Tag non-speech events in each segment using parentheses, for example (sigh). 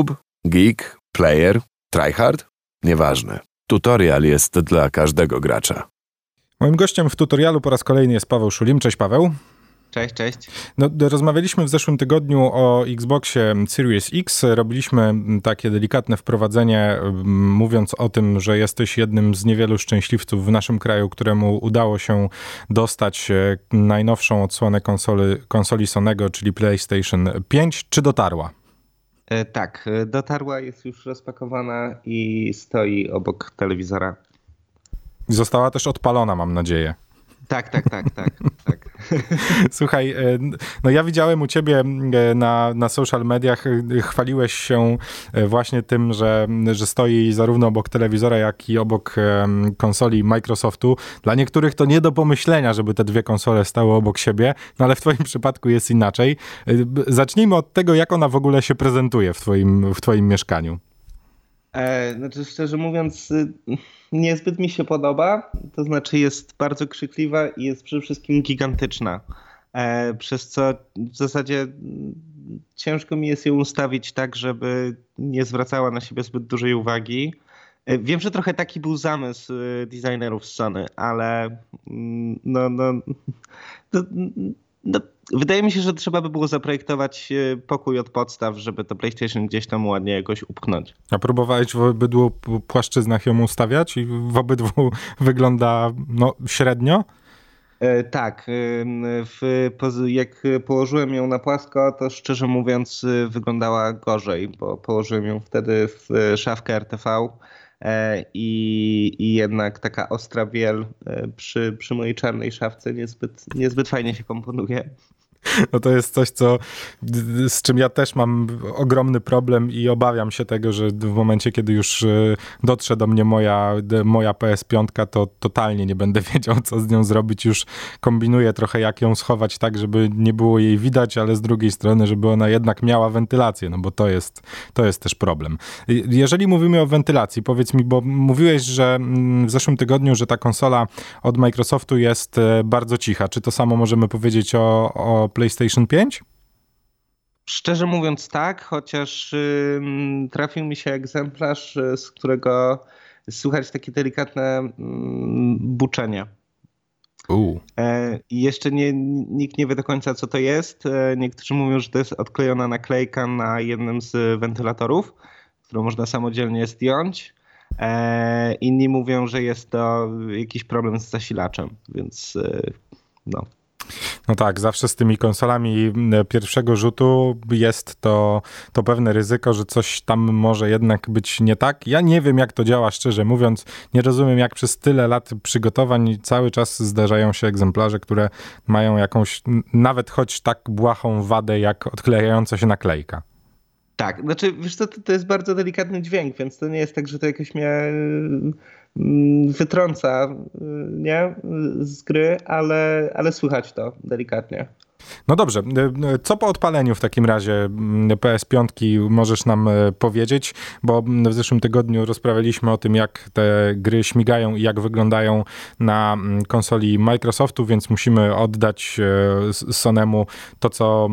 noob, geek, player, tryhard? Nieważne. Tutorial jest dla każdego gracza. Moim gościem w tutorialu po raz kolejny jest Paweł Szulim. Cześć Paweł. Cześć, cześć. No, rozmawialiśmy w zeszłym tygodniu o Xboxie Series X. Robiliśmy takie delikatne wprowadzenie, mówiąc o tym, że jesteś jednym z niewielu szczęśliwców w naszym kraju, któremu udało się dostać e, najnowszą odsłonę konsoli, konsoli Sonego, czyli PlayStation 5. Czy dotarła? E, tak, e, dotarła, jest już rozpakowana i stoi obok telewizora. Została też odpalona, mam nadzieję. Tak, tak, tak, tak, tak. (laughs) Słuchaj, e, no ja widziałem u ciebie e, na, na social mediach, e, chwaliłeś się właśnie tym, że, że stoi zarówno obok telewizora, jak i obok konsoli Microsoftu. Dla niektórych to nie do pomyślenia, żeby te dwie konsole stały obok siebie, no ale w twoim przypadku jest inaczej. Zacznijmy od tego, jak ona w ogóle się prezentuje w twoim, w twoim mieszkaniu. E, znaczy, szczerze mówiąc, y, niezbyt mi się podoba. To znaczy, jest bardzo krzykliwa i jest przede wszystkim gigantyczna. E, przez co w zasadzie ciężko mi jest ją ustawić tak, żeby nie zwracała na siebie zbyt dużej uwagi. E, wiem, że trochę taki był zamysł y, designerów Sony, ale mm, no, no, (laughs) no, no Wydaje mi się, że trzeba by było zaprojektować e, pokój od podstaw, żeby to PlayStation gdzieś tam ładnie jakoś upchnąć. A próbowałeś w obydwu płaszczyznach ją ustawiać i w obydwu (laughs) wygląda no, średnio? E, tak. E, w, jak położyłem ją na płasko, to szczerze mówiąc wyglądała gorzej, bo położyłem ją wtedy w szafkę RTV i, i jednak taka ostra wiel przy, przy mojej czarnej szafce niezbyt, niezbyt fajnie się komponuje. No to jest coś, co, z czym ja też mam ogromny problem i obawiam się tego, że w momencie, kiedy już e, dotrze do mnie moja, moja PS5, to totalnie nie będę (laughs) wiedział, co z nią zrobić. Już kombinuję trochę, jak ją schować tak, żeby nie było jej widać, ale z drugiej strony, żeby ona jednak miała wentylację, no bo to jest, to jest też problem. Jeżeli mówimy o wentylacji, powiedz mi, bo mówiłeś, że mm, w zeszłym tygodniu, że ta konsola od Microsoftu jest e, bardzo cicha. Czy to samo możemy powiedzieć o, o PlayStation 5? Szczerze mówiąc tak, chociaż y, trafił mi się egzemplarz, y, z którego słychać takie delikatne y, buczenie. E, I jeszcze nie, nikt nie wie do końca, co to jest. E, niektórzy mówią, że to jest odklejona naklejka na jednym z wentylatorów, którą można samodzielnie zdjąć. E, inni mówią, że jest to jakiś problem z zasilaczem, więc e, no. No tak, zawsze z tymi konsolami pierwszego rzutu jest to, to pewne ryzyko, że coś tam może jednak być nie tak. Ja nie wiem, jak to działa, szczerze mówiąc. Nie rozumiem, jak przez tyle lat przygotowań cały czas zdarzają się egzemplarze, które mają jakąś, nawet choć tak błahą wadę, jak odklejająca się naklejka. Tak, znaczy wiesz to, to jest bardzo delikatny dźwięk, więc to nie jest tak, że to jakoś mnie Mm, wytrąca y, nie, z gry, ale, ale słychać to delikatnie. No dobrze, y, y, co po odpaleniu w takim razie mm, PS5 możesz nam powiedzieć? Bo w zeszłym tygodniu rozprawialiśmy o tym, jak te gry śmigają i jak wyglądają na mm, konsoli Microsoftu, więc musimy oddać Sonemu to co,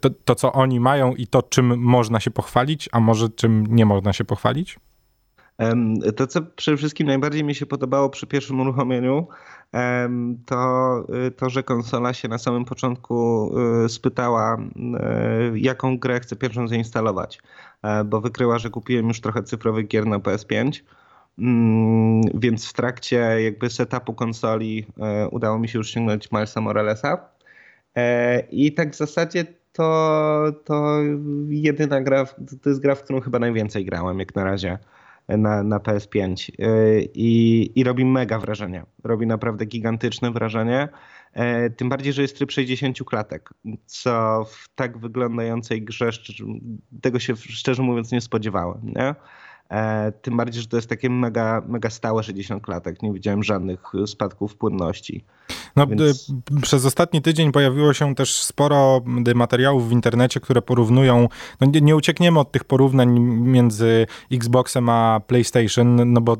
to, to, co oni mają i to, czym można się pochwalić, a może czym nie można się pochwalić? To, co przede wszystkim najbardziej mi się podobało przy pierwszym uruchomieniu, to y, to, że konsola się na samym początku y, spytała, y, jaką grę chcę pierwszą zainstalować, e, bo wykryła, że kupiłem już trochę cyfrowych gier na PS5. Mm, więc w trakcie jakby setupu konsoli e, udało mi się już ściągnąć Milesa Moralesa. E, I tak w zasadzie to, to jedyna gra, to jest gra, w którą chyba najwięcej grałem jak na razie na, na PS5 y, I, i robi mega wrażenie. Robi naprawdę gigantyczne wrażenie. E, tym bardziej, że jest tryb 60 klatek, co w tak wyglądającej grze, tego się szczerze mówiąc nie spodziewałem. Nie? E, tym bardziej, że to jest takie mega, mega stałe 60 klatek. Nie widziałem żadnych spadków płynności. No, Więc... Przez ostatni tydzień pojawiło się też sporo materiałów w internecie, które porównują. No nie, nie uciekniemy od tych porównań między Xboxem a PlayStation, no bo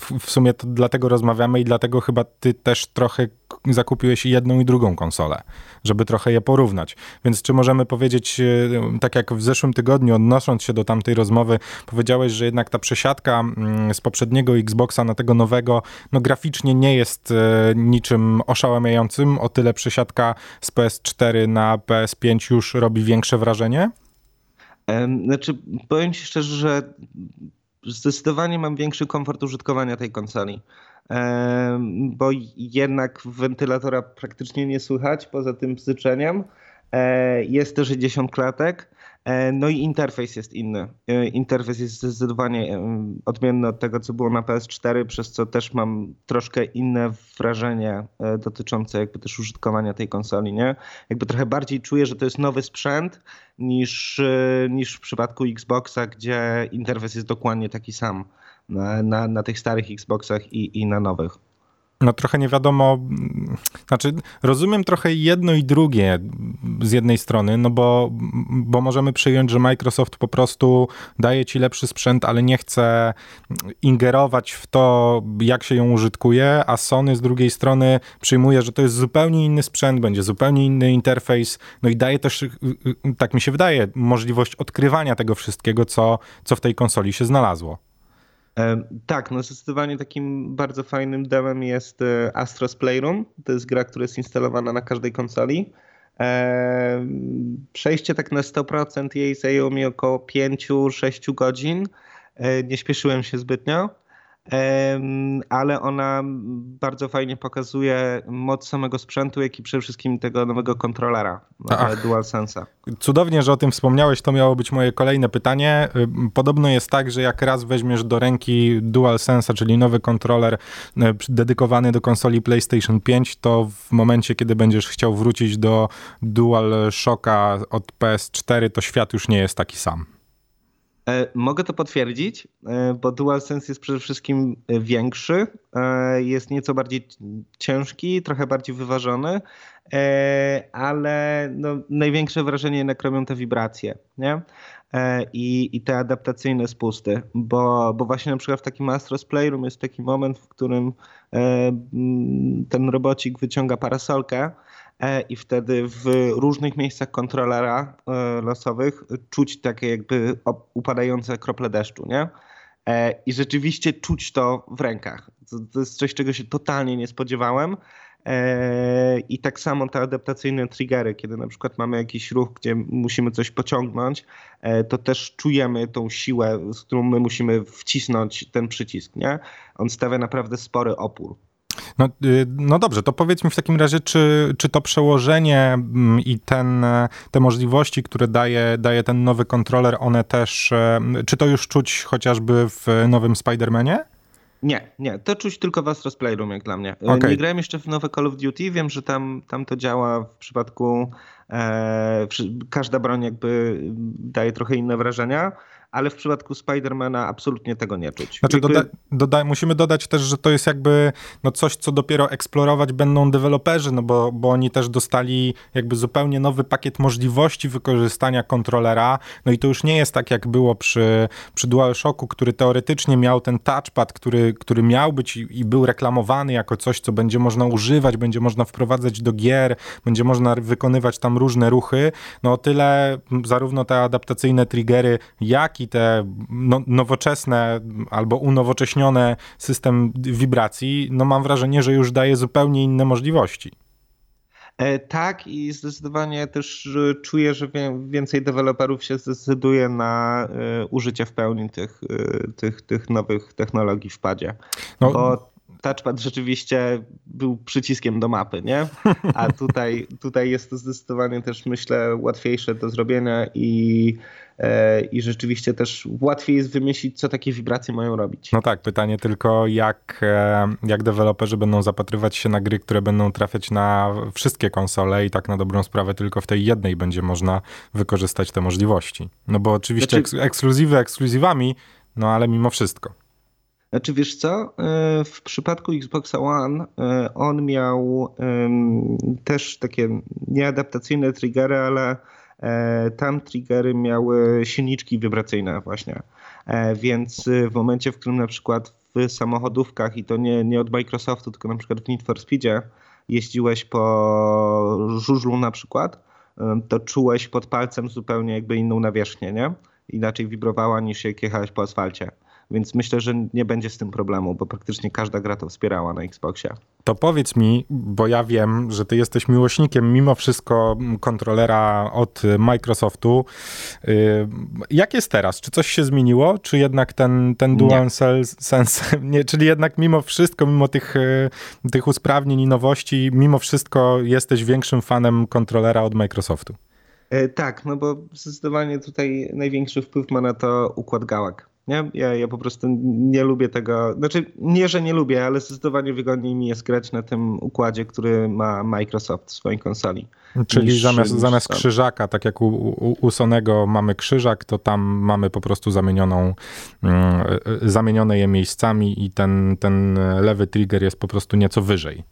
w, w sumie to dlatego rozmawiamy i dlatego chyba ty też trochę zakupiłeś jedną i drugą konsolę, żeby trochę je porównać. Więc czy możemy powiedzieć, e, tak jak w zeszłym tygodniu, odnosząc się do tamtej rozmowy, powiedziałeś, że jednak ta przesiadka mm, z poprzedniego Xboxa na tego nowego, no graficznie nie jest e, niczym oszałamiającym, o tyle przesiadka z PS4 na PS5 już robi większe wrażenie? Znaczy, powiem ci szczerze, że zdecydowanie mam większy komfort użytkowania tej konsoli. Bo jednak wentylatora praktycznie nie słychać poza tym bzyczeniem. E, jest też 60 klatek. E, no i interfejs jest inny. E, interfejs jest zdecydowanie odmienny od tego, co było na PS4, przez co też mam troszkę inne wrażenie dotyczące jakby też użytkowania tej konsoli, nie? Jakby trochę bardziej czuję, że to jest nowy sprzęt niż, niż w przypadku Xboxa, gdzie interfejs jest dokładnie taki sam na, na, na tych starych Xboxach i, i na nowych. No trochę nie wiadomo, znaczy rozumiem trochę jedno i drugie z jednej strony, no bo, bo możemy przyjąć, że Microsoft po prostu daje ci lepszy sprzęt, ale nie chce ingerować w to, jak się ją użytkuje, a Sony z drugiej strony przyjmuje, że to jest zupełnie inny sprzęt, będzie zupełnie inny interfejs, no i daje też, tak mi się wydaje, możliwość odkrywania tego wszystkiego, co, co w tej konsoli się znalazło. Tak, no zdecydowanie takim bardzo fajnym demem jest e, Astros Playroom. To jest gra, która jest instalowana na każdej konsoli. Przejście tak na 100% jej zajęło mi około 5-6 godzin. E, nie śpieszyłem się zbytnio ale ona bardzo fajnie pokazuje moc samego sprzętu, jak i przede wszystkim tego nowego kontrolera DualSense'a. Cudownie, że o tym wspomniałeś, to miało być moje kolejne pytanie. Podobno jest tak, że jak raz weźmiesz do ręki DualSense'a, czyli nowy kontroler dedykowany do konsoli PlayStation 5, to w momencie, kiedy będziesz chciał wrócić do DualShocka od PS4, to świat już nie jest taki sam. E, mogę to potwierdzić, e, bo DualSense jest przede wszystkim większy, e, jest nieco bardziej ciężki, trochę bardziej wyważony, ale no, największe wrażenie jednak robią te wibracje nie? I, i te adaptacyjne spusty, bo, bo właśnie na przykład w takim Astros Playroom jest taki moment, w którym ten robocik wyciąga parasolkę, i wtedy w różnych miejscach kontrolera e, losowych czuć takie jakby upadające krople deszczu, nie? E, I rzeczywiście czuć to w rękach. To, jest coś, czego się totalnie nie spodziewałem. I tak samo te adaptacyjne triggery, kiedy na przykład mamy jakiś ruch, gdzie musimy coś pociągnąć, to też czujemy tą siłę, z którą my musimy wcisnąć ten przycisk, nie? On stawia naprawdę spory opór. No, y, no dobrze, to powiedz mi w takim razie, czy, czy to przełożenie mm, i ten, te możliwości, które daje, daje ten nowy kontroler, one też, e, czy to już czuć chociażby w nowym Spider-Manie? Nie, nie, to czuć tylko w Astro's Playroom jak dla mnie. E, okay. Nie grałem jeszcze w nowe Call of Duty, wiem, że tam, tam to działa w przypadku, e, każda broń jakby daje trochę inne wrażenia, ale w przypadku Spidermana absolutnie tego nie czuć. Znaczy, doda musimy dodać też, że to jest jakby no coś, co dopiero eksplorować będą deweloperzy, no bo, bo oni też dostali jakby zupełnie nowy pakiet możliwości wykorzystania kontrolera, no i to już nie jest tak, jak było przy, przy DualShocku, który teoretycznie miał ten touchpad, który, który miał być i, i był reklamowany jako coś, co będzie można używać, będzie można wprowadzać do gier, będzie można wykonywać tam różne ruchy, no o tyle zarówno te adaptacyjne triggery, jak i te no, nowoczesne albo unowocześnione system wibracji, no mam wrażenie, że już daje zupełnie inne możliwości. E, tak i zdecydowanie też czuję, że więcej deweloperów się zdecyduje na e, użycie w pełni tych, e, tych, tych nowych technologii w padzie. No, bo touchpad rzeczywiście był przyciskiem do mapy, nie? A (laughs) tutaj, tutaj jest to zdecydowanie też myślę łatwiejsze do zrobienia i E, i rzeczywiście też łatwiej jest wymyślić, co takie wibracje mają robić. No tak, pytanie tylko, jak, e, jak deweloperzy będą zapatrywać się na gry, które będą trafiać na wszystkie konsole i tak na dobrą sprawę tylko w tej jednej będzie można wykorzystać te możliwości. No bo oczywiście znaczy... ekskluzywy ekskluzywami, no ale mimo wszystko. Znaczy wiesz co, e, w przypadku Xboxa One on miał też takie nieadaptacyjne triggery, ale E, tam triggery miały silniczki wibracyjne właśnie. E, więc w momencie, w którym na przykład w samochodówkach i to nie, nie od Microsoftu, tylko na przykład w Need for Speedzie jeździłeś po żużlu na przykład, to czułeś pod palcem zupełnie jakby inną nawierzchnię, nie? Inaczej wibrowała niż jak jechałeś po asfalcie. Więc myślę, że nie będzie z tym problemu, bo praktycznie każda gra to wspierała na Xboxie. To powiedz mi, bo ja wiem, że ty jesteś miłośnikiem mimo wszystko kontrolera od Microsoftu. Y, jak jest teraz? Czy coś się zmieniło? Czy jednak ten, ten DualSense, (laughs) nie, czyli jednak mimo wszystko, mimo tych, y, tych usprawnień i nowości, mimo wszystko jesteś większym fanem kontrolera od Microsoftu? E, tak, no bo zdecydowanie tutaj największy wpływ ma na to układ gałek. Nie? Ja, ja po prostu nie lubię tego. Znaczy, nie, że nie lubię, ale zdecydowanie wygodniej mi jest grać na tym układzie, który ma Microsoft w swojej konsoli. Czyli niż, zamiast, niż zamiast krzyżaka, tak jak u, u, u Sonego mamy krzyżak, to tam mamy po prostu zamienioną, mm, zamienione je miejscami i ten, ten lewy trigger jest po prostu nieco wyżej.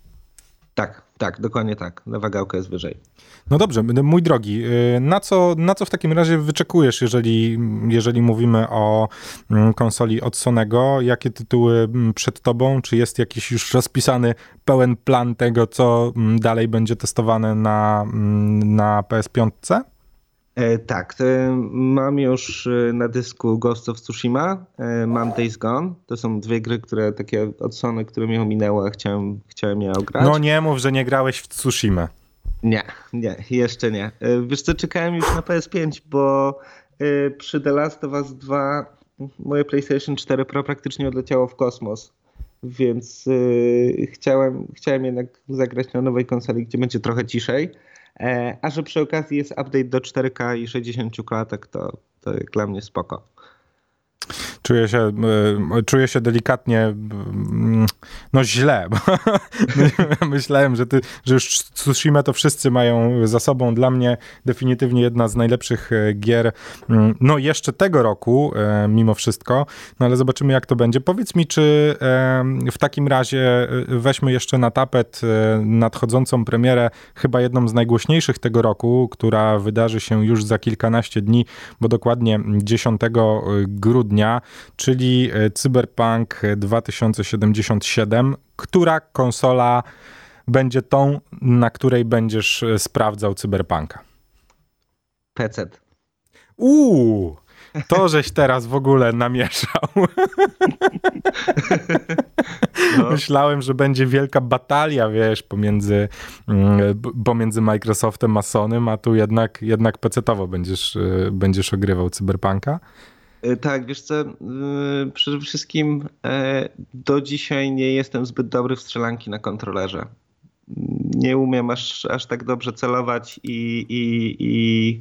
Tak, tak, dokładnie tak. Lewa gałka jest wyżej. No dobrze, mój drogi, y, na co, na co w takim razie wyczekujesz, jeżeli, jeżeli mówimy o mm, konsoli od Sonego? Jakie tytuły mm, przed tobą? Czy jest jakiś już rozpisany pełen plan tego, co mm, dalej będzie testowane na, na PS5? E, tak, mam już e, na dysku Ghost of Tsushima, e, mam Days Gone. To są dwie gry, które takie od Sony, które mi ominęły, a chciałem, chciałem je ograć. No nie mów, że nie grałeś w Tsushima. Nie, nie, jeszcze nie. Wiesz co, czekałem już na PS5, bo przy The Last of Us 2 moje PlayStation 4 Pro praktycznie odleciało w kosmos. Więc chciałem, chciałem jednak zagrać na nowej konsoli, gdzie będzie trochę ciszej. E, a że przy okazji jest update do 4K i 60 klatek, to, to dla mnie spoko. Czuję się, e, czuję się delikatnie no źle. (laughs) No, myślałem, że, ty, że już Tsushima to wszyscy mają za sobą. Dla mnie definitywnie jedna z najlepszych e, gier, mm, no jeszcze tego roku, e, mimo wszystko, no ale zobaczymy jak to będzie. Powiedz mi, czy w takim razie e, weźmy jeszcze na tapet nadchodzącą premierę, chyba jedną z najgłośniejszych tego roku, która wydarzy się już za kilkanaście dni, bo dokładnie 10 grudnia, czyli Cyberpunk 2070 która konsola będzie tą, na której będziesz e, sprawdzał cyberpunka? PC. Uuu, to żeś teraz w ogóle namieszał. (laughs) No. Myślałem, że będzie wielka batalia, wiesz, pomiędzy, mm, pomiędzy Microsoftem a Sonym, a tu jednak, jednak pecetowo będziesz, e, będziesz ogrywał cyberpunka. E, tak, wiesz co, przede wszystkim e, do dzisiaj nie jestem zbyt dobry w strzelanki na kontrolerze. Nie umiem aż, aż tak dobrze celować i, i, i,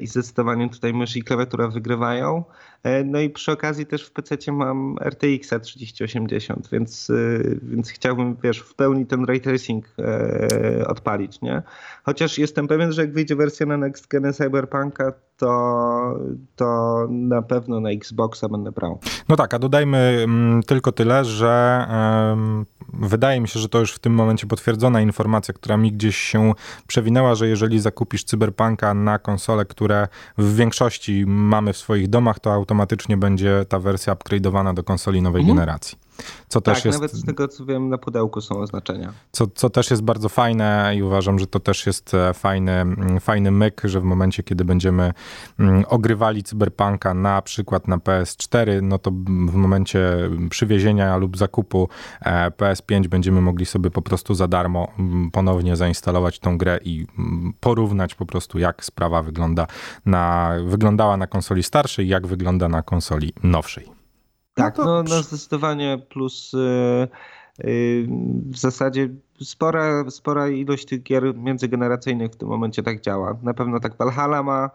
i zdecydowanie tutaj mysz i klawiatura wygrywają. E, no i przy okazji też w PC mam RTX 3080, więc, e, więc chciałbym, wiesz, w pełni ten ray tracing e, odpalić, nie? Chociaż jestem pewien, że jak wyjdzie wersja na Next Gen Cyberpunka, to, to na pewno na Xboxa będę brał. No tak, a dodajmy mm, tylko tyle, że wydaje mi się, że to już w tym momencie potwierdzona informacja, która mi gdzieś się przewinęła, że jeżeli zakupisz Cyberpunka na konsole, które w większości mamy w swoich domach, to automatycznie będzie ta wersja upgrade'owana do konsoli nowej mhm. generacji. Co tak, też jest, nawet z tego co wiem na pudełku są oznaczenia. Co, co też jest bardzo fajne i uważam, że to też jest e, fajny, mm, fajny myk, że w momencie, kiedy będziemy mm, ogrywali Cyberpunka na przykład na PS4, no to w momencie przywiezienia lub zakupu e, PS5 będziemy mogli sobie po prostu za darmo mm, ponownie zainstalować tą grę i porównać po prostu jak sprawa wygląda na, wyglądała na konsoli starszej, jak wygląda na konsoli nowszej. Tak, no, no, no zdecydowanie plus yy, yy, w zasadzie spora, spora ilość tych gier międzygeneracyjnych w tym momencie tak działa. Na pewno tak Valhalla ma,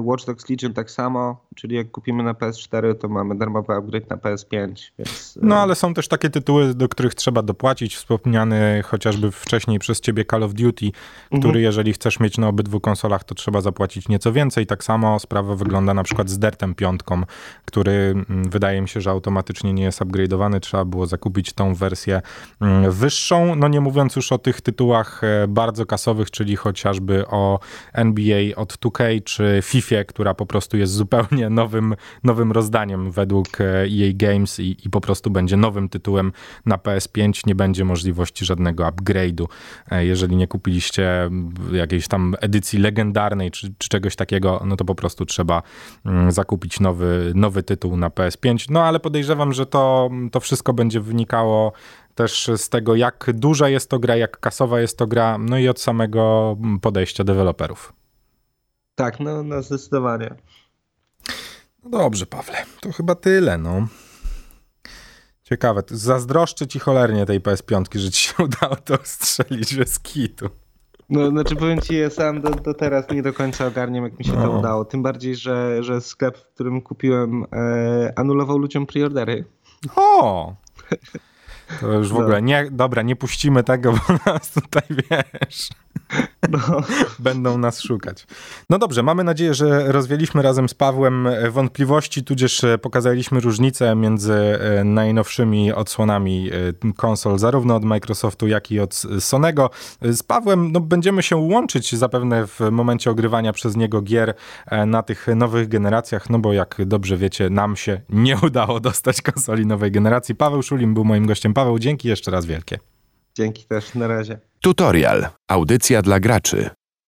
Watch Dogs Legion tak samo, czyli jak kupimy na PS4, to mamy darmowy upgrade na PS5. Więc... No ale są też takie tytuły, do których trzeba dopłacić. Wspomniany chociażby wcześniej przez ciebie Call of Duty, który mhm. jeżeli chcesz mieć na obydwu konsolach, to trzeba zapłacić nieco więcej. Tak samo sprawa wygląda na przykład z Dertem piątką, który mm, wydaje mi się, że automatycznie nie jest upgrade'owany. Trzeba było zakupić tą wersję mm, wyższą. No nie mówiąc już o tych tytułach e, bardzo kasowych, czyli chociażby o NBA od 2K, czy FIFA, która po prostu jest zupełnie (laughs) nowym, nowym rozdaniem według EA Games i, i po prostu będzie nowym tytułem na PS5. Nie będzie możliwości żadnego upgrade'u. Jeżeli nie kupiliście jakiejś tam edycji legendarnej czy, czy czegoś takiego, no to po prostu trzeba zakupić nowy, nowy tytuł na PS5. No ale podejrzewam, że to, to wszystko będzie wynikało też z tego, jak duża jest to gra, jak kasowa jest to gra, no i od samego podejścia deweloperów. Tak, no, no zdecydowanie. No dobrze, Pawle, to chyba tyle, no. Ciekawe, zazdroszczę ci cholernie tej PS5, że ci się (laughs) udało to strzelić bez kitu. No, znaczy powiem ci, ja sam do, do teraz nie do końca ogarniam, jak mi się no. to udało. Tym bardziej, że, że sklep, w którym kupiłem, e, anulował ludziom preordery. O! To już w no. ogóle nie, dobra, nie puścimy tego, bo nas tutaj wiesz. (laughs) No. Będą nas szukać. No dobrze, mamy nadzieję, że rozwieliśmy razem z Pawłem wątpliwości, tudzież pokazaliśmy różnicę między e, najnowszymi odsłonami e, konsol, zarówno od Microsoftu, jak i od Sonego. Z Pawłem no, będziemy się łączyć zapewne w momencie ogrywania przez niego gier e, na tych nowych generacjach, no bo jak dobrze wiecie, nam się nie (laughs) udało dostać konsoli nowej generacji. Paweł Szulim był moim gościem. Paweł, dzięki jeszcze raz wielkie. Dzięki też, na razie. Tutorial. Audycja dla graczy.